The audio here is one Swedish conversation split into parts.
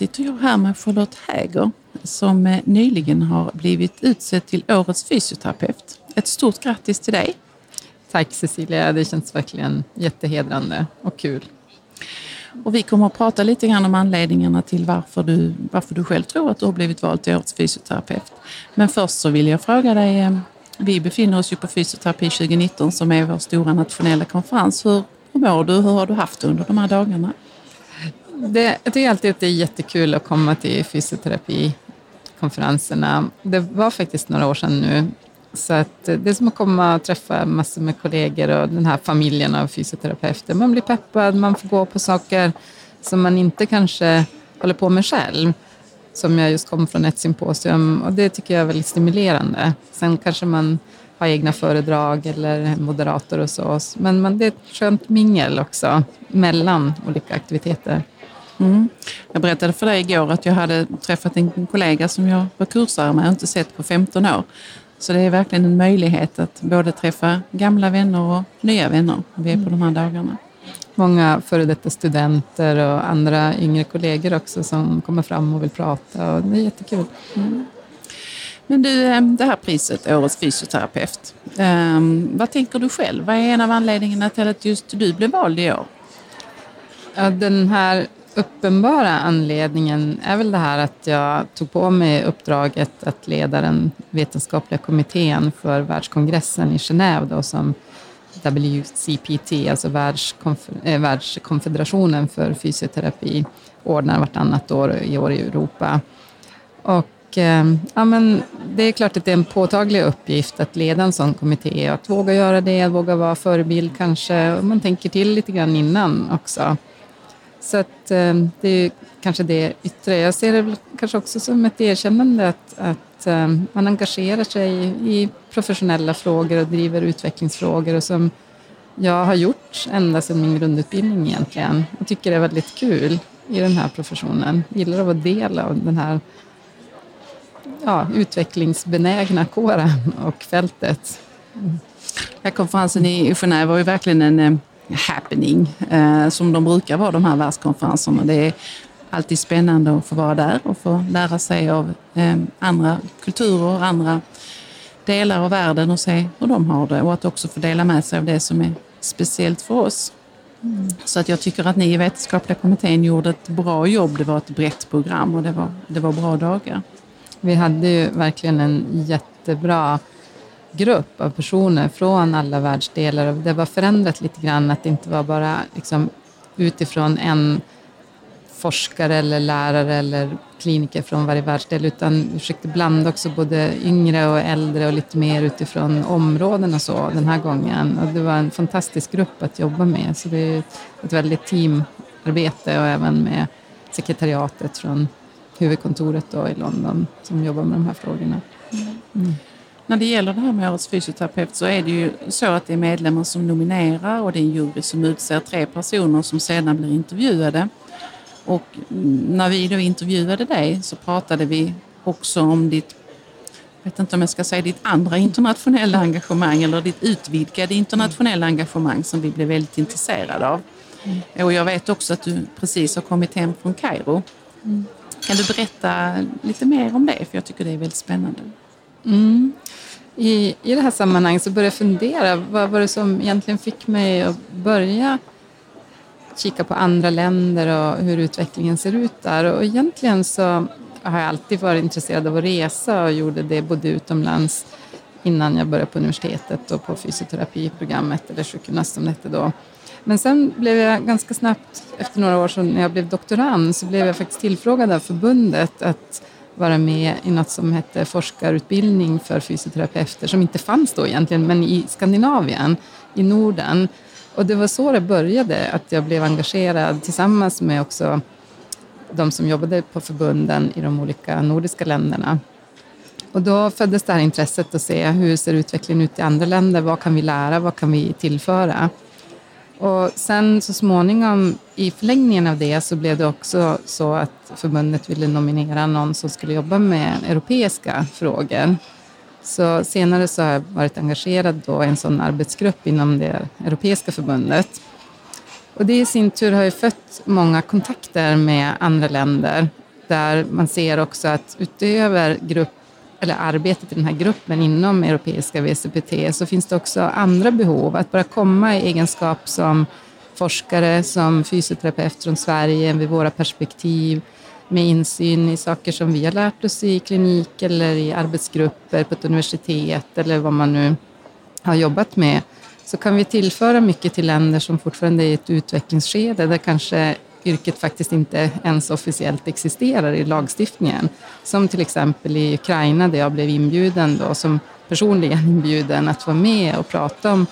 Sitter jag här med Charlotte Häger som eh, nyligen har blivit utsedd till Årets fysioterapeut. Ett stort grattis till dig! Tack Cecilia, det känns verkligen jättehedrande och kul. Och vi kommer att prata lite grann om anledningarna till varför du, varför du själv tror att du har blivit vald till Årets fysioterapeut. Men först så vill jag fråga dig, eh, vi befinner oss ju på Fysioterapi 2019 som är vår stora nationella konferens. Hur, hur mår du? Hur har du haft det under de här dagarna? Det, jag tycker alltid att det är jättekul att komma till fysioterapikonferenserna. Det var faktiskt några år sedan nu. Så att det är som att komma och träffa massor med kollegor och den här familjen av fysioterapeuter. Man blir peppad, man får gå på saker som man inte kanske håller på med själv. Som jag just kom från ett symposium och det tycker jag är väldigt stimulerande. Sen kanske man har egna föredrag eller moderator och så. Men, men det är ett skönt mingel också mellan olika aktiviteter. Mm. Jag berättade för dig igår att jag hade träffat en kollega som jag var kursare med och inte sett på 15 år. Så det är verkligen en möjlighet att både träffa gamla vänner och nya vänner. Vi är på de här dagarna. Många före detta studenter och andra yngre kollegor också som kommer fram och vill prata och det är jättekul. Mm. Men du, eh, det här priset, Årets fysioterapeut. Um, vad tänker du själv? Vad är en av anledningarna till att just du blev vald i år? Ja, den här uppenbara anledningen är väl det här att jag tog på mig uppdraget att leda den vetenskapliga kommittén för världskongressen i Genève då, som WCPT, alltså eh, världskonfederationen för fysioterapi, ordnar vartannat år i år i Europa. Och och eh, ja, men det är klart att det är en påtaglig uppgift att leda en sån kommitté, att våga göra det, våga vara förebild kanske, och man tänker till lite grann innan också. Så att, eh, det är kanske det yttre. Jag ser det kanske också som ett erkännande att, att eh, man engagerar sig i professionella frågor och driver utvecklingsfrågor och som jag har gjort ända sedan min grundutbildning egentligen. Jag tycker det är väldigt kul i den här professionen. Jag gillar att vara del av den här ja, utvecklingsbenägna kåren och fältet. Mm. Ja, konferensen i Genève var ju verkligen en eh, happening eh, som de brukar vara, de här världskonferenserna. Det är alltid spännande att få vara där och få lära sig av eh, andra kulturer, andra delar av världen och se hur de har det och att också få dela med sig av det som är speciellt för oss. Mm. Så att jag tycker att ni i vetenskapliga kommittén gjorde ett bra jobb. Det var ett brett program och det var, det var bra dagar. Vi hade ju verkligen en jättebra grupp av personer från alla världsdelar. Och det var förändrat lite grann, att det inte var bara liksom utifrån en forskare eller lärare eller kliniker från varje världsdel, utan vi försökte blanda också både yngre och äldre och lite mer utifrån områden och så den här gången. Och det var en fantastisk grupp att jobba med, så det är ett väldigt teamarbete och även med sekretariatet från huvudkontoret då i London som jobbar med de här frågorna. Mm. När det gäller det här med Årets fysioterapeut så är det ju så att det är medlemmar som nominerar och det är en jury som utser tre personer som sedan blir intervjuade. Och när vi då intervjuade dig så pratade vi också om ditt, jag vet inte om jag ska säga ditt andra internationella engagemang eller ditt utvidgade internationella engagemang som vi blev väldigt intresserade av. Mm. Och jag vet också att du precis har kommit hem från Kairo. Kan du berätta lite mer om det? För jag tycker det är väldigt spännande. Mm. I, I det här sammanhanget så började jag fundera, vad var det som egentligen fick mig att börja kika på andra länder och hur utvecklingen ser ut där. Och egentligen så har jag alltid varit intresserad av att resa och gjorde det både utomlands innan jag började på universitetet och på fysioterapiprogrammet, eller sjukgymnast som det hette då. Men sen blev jag ganska snabbt, efter några år så när jag blev doktorand, så blev jag faktiskt tillfrågad av förbundet att vara med i något som hette forskarutbildning för fysioterapeuter, som inte fanns då egentligen, men i Skandinavien, i Norden. Och det var så det började, att jag blev engagerad tillsammans med också de som jobbade på förbunden i de olika nordiska länderna. Och då föddes det här intresset att se hur ser utvecklingen ut i andra länder, vad kan vi lära, vad kan vi tillföra? Och sen så småningom i förlängningen av det så blev det också så att förbundet ville nominera någon som skulle jobba med europeiska frågor. Så senare så har jag varit engagerad då i en sån arbetsgrupp inom det europeiska förbundet. Och det i sin tur har ju fött många kontakter med andra länder där man ser också att utöver grupp, eller arbetet i den här gruppen inom europeiska VCPT så finns det också andra behov. Att bara komma i egenskap som forskare, som fysioterapeut från Sverige med våra perspektiv, med insyn i saker som vi har lärt oss i klinik eller i arbetsgrupper på ett universitet eller vad man nu har jobbat med, så kan vi tillföra mycket till länder som fortfarande är i ett utvecklingsskede där kanske yrket faktiskt inte ens officiellt existerar i lagstiftningen. Som till exempel i Ukraina där jag blev inbjuden då, som personligen inbjuden att vara med och prata om,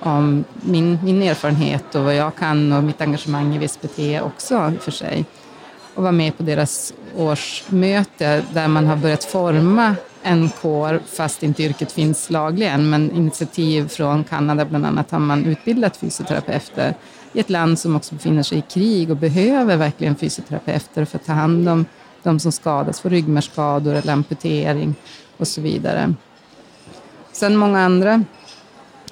om min, min erfarenhet och vad jag kan och mitt engagemang i VSPT också i för sig. Och vara med på deras årsmöte där man har börjat forma en kår fast inte yrket finns lagligen. Men initiativ från Kanada bland annat har man utbildat fysioterapeuter i ett land som också befinner sig i krig och behöver verkligen fysioterapeuter för att ta hand om de som skadas, får ryggmärgsskador eller amputering och så vidare. Sen många andra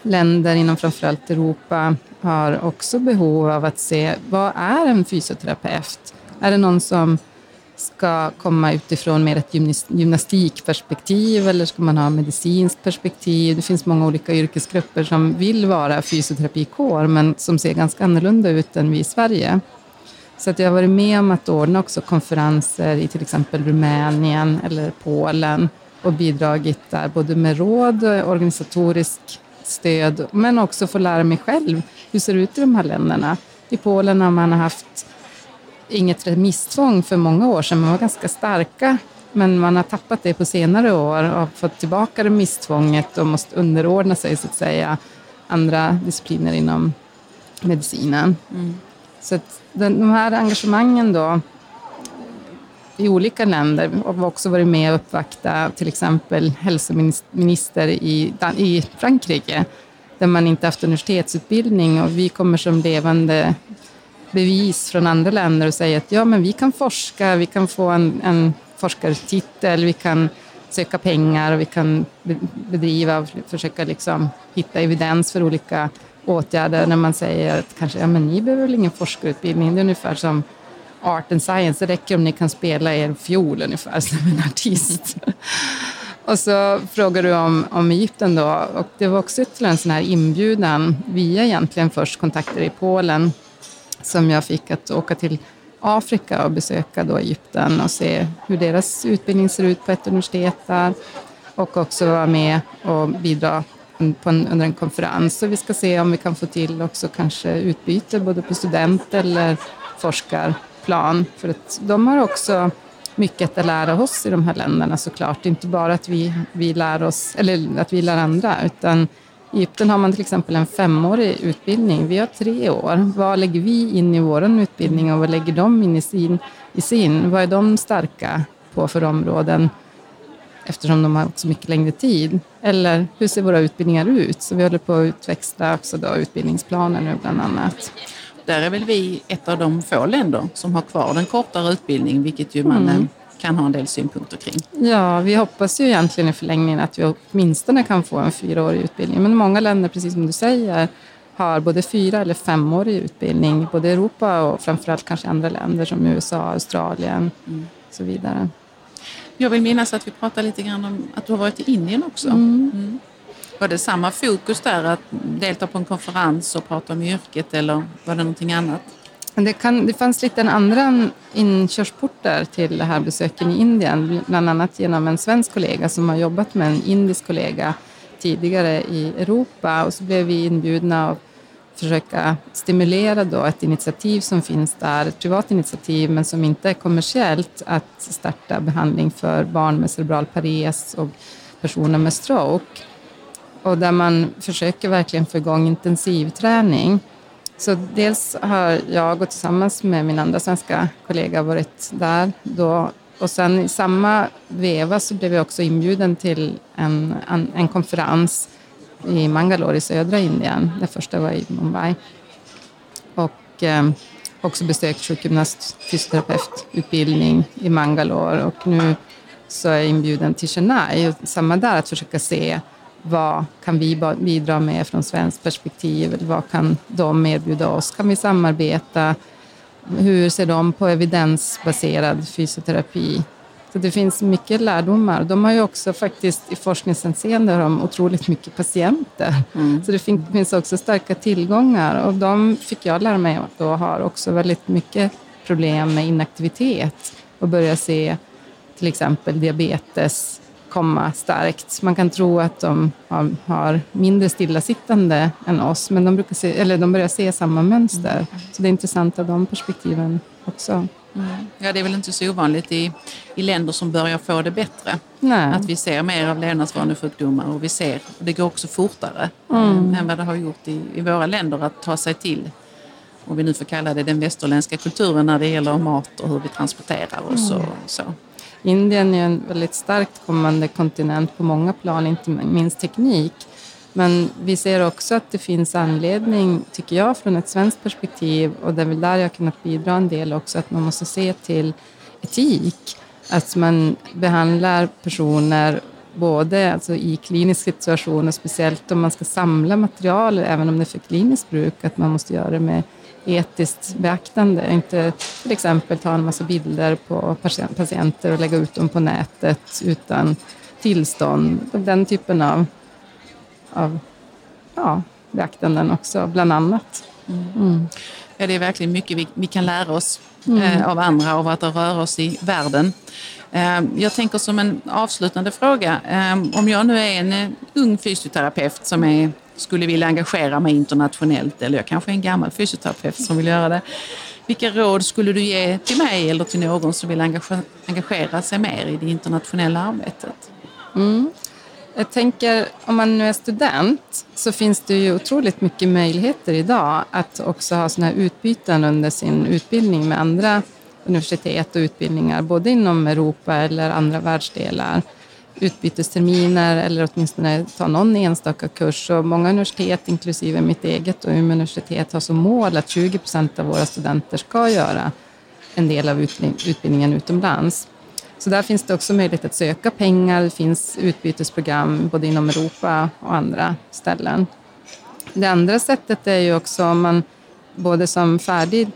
länder inom framförallt Europa har också behov av att se vad är en fysioterapeut? Är det någon som ska komma utifrån mer ett gymnastikperspektiv eller ska man ha medicinskt perspektiv? Det finns många olika yrkesgrupper som vill vara fysioterapikår men som ser ganska annorlunda ut än vi i Sverige. Så att jag har varit med om att ordna också konferenser i till exempel Rumänien eller Polen och bidragit där både med råd, och organisatorisk stöd men också få lära mig själv hur det ser ut i de här länderna. I Polen har man haft inget remisstvång för många år sedan. Man var ganska starka, men man har tappat det på senare år och har fått tillbaka remisstvånget och måste underordna sig så att säga andra discipliner inom medicinen. Mm. Så att den, de här engagemangen då i olika länder och har också varit med och uppvakta till exempel hälsominister i, i Frankrike där man inte haft universitetsutbildning och vi kommer som levande bevis från andra länder och säga att ja, men vi kan forska, vi kan få en, en forskartitel, vi kan söka pengar och vi kan bedriva och försöka liksom hitta evidens för olika åtgärder när man säger att kanske, ja men ni behöver väl ingen forskarutbildning, det är ungefär som art and science, det räcker om ni kan spela er fiol ungefär som en artist. och så frågar du om, om Egypten då, och det var också ytterligare en sån här inbjudan. Via egentligen först kontakter i Polen som jag fick att åka till Afrika och besöka då Egypten och se hur deras utbildning ser ut på ett universitet där och också vara med och bidra på en, under en konferens. Så vi ska se om vi kan få till också kanske utbyte både på student eller forskarplan. För att de har också mycket att lära oss i de här länderna såklart. Inte bara att vi, vi lär oss, eller att vi lär andra, utan i Egypten har man till exempel en femårig utbildning. Vi har tre år. Vad lägger vi in i vår utbildning och vad lägger de in i sin, i sin? Vad är de starka på för områden? Eftersom de har så mycket längre tid. Eller hur ser våra utbildningar ut? Så vi håller på att utväxla också då utbildningsplaner nu bland annat. Där är väl vi ett av de få länder som har kvar den kortare utbildningen, vilket ju man mm kan ha en del synpunkter kring. Ja, vi hoppas ju egentligen i förlängningen att vi åtminstone kan få en fyraårig utbildning. Men många länder, precis som du säger, har både fyra eller femårig utbildning. Både i Europa och framförallt kanske andra länder som USA, Australien mm. och så vidare. Jag vill minnas att vi pratade lite grann om att du har varit i Indien också. Mm. Mm. Var det samma fokus där, att delta på en konferens och prata om yrket eller var det någonting annat? Det, kan, det fanns lite andra inkörsportar till det här besöken i Indien, bland annat genom en svensk kollega som har jobbat med en indisk kollega tidigare i Europa och så blev vi inbjudna att försöka stimulera då ett initiativ som finns där, ett privat initiativ men som inte är kommersiellt, att starta behandling för barn med cerebral pares och personer med stroke. Och där man försöker verkligen få igång intensivträning så dels har jag och tillsammans med min andra svenska kollega varit där då Och sen i samma veva så blev jag också inbjuden till en, en, en konferens i Mangalore i södra Indien. Den första var i Mumbai. Och eh, också besökt sjukgymnast fysioterapeututbildning i Mangalore och nu så är jag inbjuden till Chennai. Samma där, att försöka se vad kan vi bidra med från svenskt perspektiv? Vad kan de erbjuda oss? Kan vi samarbeta? Hur ser de på evidensbaserad fysioterapi? Så det finns mycket lärdomar. De har ju också faktiskt i forskningshänseende har de otroligt mycket patienter. Mm. Så det finns också starka tillgångar och de fick jag lära mig att då har också väldigt mycket problem med inaktivitet och börja se till exempel diabetes komma starkt. Man kan tro att de har, har mindre stillasittande än oss, men de, brukar se, eller de börjar se samma mönster. Mm. Så det är intressant av de perspektiven också. Mm. Ja, det är väl inte så ovanligt i, i länder som börjar få det bättre. Nej. Att vi ser mer av levnadsvanesjukdomar och vi ser, och det går också fortare mm. än vad det har gjort i, i våra länder att ta sig till om vi nu får kalla det den västerländska kulturen när det gäller mat och hur vi transporterar oss. Och mm. så. Indien är en väldigt starkt kommande kontinent på många plan, inte minst teknik. Men vi ser också att det finns anledning, tycker jag, från ett svenskt perspektiv, och det är väl där jag kunnat bidra en del också, att man måste se till etik. Att man behandlar personer både alltså i klinisk situation och speciellt om man ska samla material, även om det är för kliniskt bruk, att man måste göra det med etiskt beaktande. Inte till exempel ta en massa bilder på patienter och lägga ut dem på nätet utan tillstånd. Den typen av, av ja, beaktanden också, bland annat. Mm. Ja, det är verkligen mycket vi, vi kan lära oss mm. eh, av andra av att röra oss i världen. Eh, jag tänker som en avslutande fråga, eh, om jag nu är en eh, ung fysioterapeut som är skulle vilja engagera mig internationellt eller jag kanske är en gammal fysioterapeut som vill göra det. Vilka råd skulle du ge till mig eller till någon som vill engagera, sig mer i det internationella arbetet? Mm. Jag tänker, om man nu är student så finns det ju otroligt mycket möjligheter idag att också ha sådana här utbyten under sin utbildning med andra universitet och utbildningar, både inom Europa eller andra världsdelar utbytesterminer eller åtminstone ta någon enstaka kurs. Och många universitet, inklusive mitt eget och Umeå universitet, har som mål att 20 procent av våra studenter ska göra en del av utbildningen utomlands. Så där finns det också möjlighet att söka pengar. Det finns utbytesprogram både inom Europa och andra ställen. Det andra sättet är ju också om man både som färdig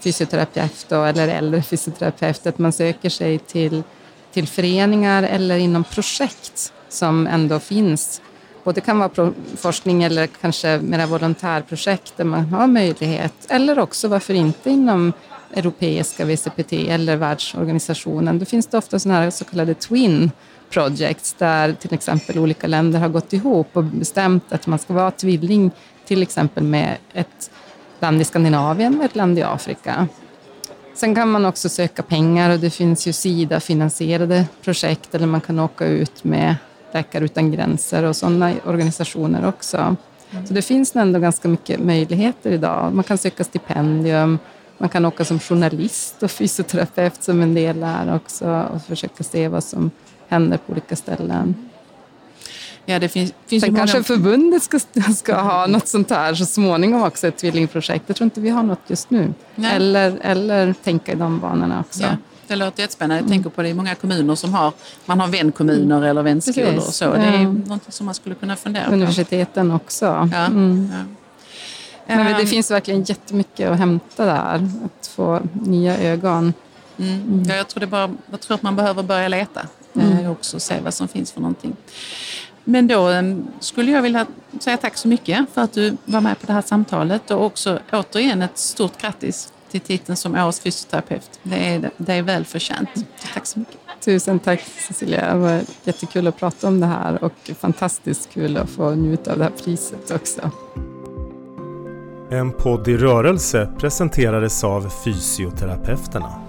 fysioterapeut eller äldre fysioterapeut, att man söker sig till till föreningar eller inom projekt som ändå finns. Både kan vara forskning eller kanske mera volontärprojekt där man har möjlighet, eller också varför inte inom europeiska VCPT eller världsorganisationen. Då finns det ofta sådana här så kallade twin projects där till exempel olika länder har gått ihop och bestämt att man ska vara tvilling till exempel med ett land i Skandinavien och ett land i Afrika. Sen kan man också söka pengar och det finns ju Sida-finansierade projekt eller man kan åka ut med Läkare utan gränser och sådana organisationer också. Mm. Så det finns ändå ganska mycket möjligheter idag. Man kan söka stipendium, man kan åka som journalist och fysioterapeut som en del är också och försöka se vad som händer på olika ställen. Ja, det finns, finns Sen kanske många... förbundet ska, ska ha något sånt här så småningom också, ett tvillingprojekt. Jag tror inte vi har något just nu. Eller, eller tänka i de banorna också. Ja. Det låter jättespännande. Jag tänker på det i många kommuner som har, man har vänkommuner mm. eller vänskolor och så. Det är något som man skulle kunna fundera på. Universiteten också. Ja. Mm. Ja. Men det ehm. finns verkligen jättemycket att hämta där. Att få nya ögon. Mm. mm. Ja, jag, tror det bara, jag tror att man behöver börja leta mm. Eh, också och se vad som finns för någonting. Men då skulle jag vilja säga tack så mycket för att du var med på det här samtalet och också återigen ett stort grattis till titeln som Årets fysioterapeut. Det är, det är väl förtjänt. Tack så mycket. Tusen tack Cecilia. Det var jättekul att prata om det här och fantastiskt kul att få njuta av det här priset också. En podd i rörelse presenterades av Fysioterapeuterna.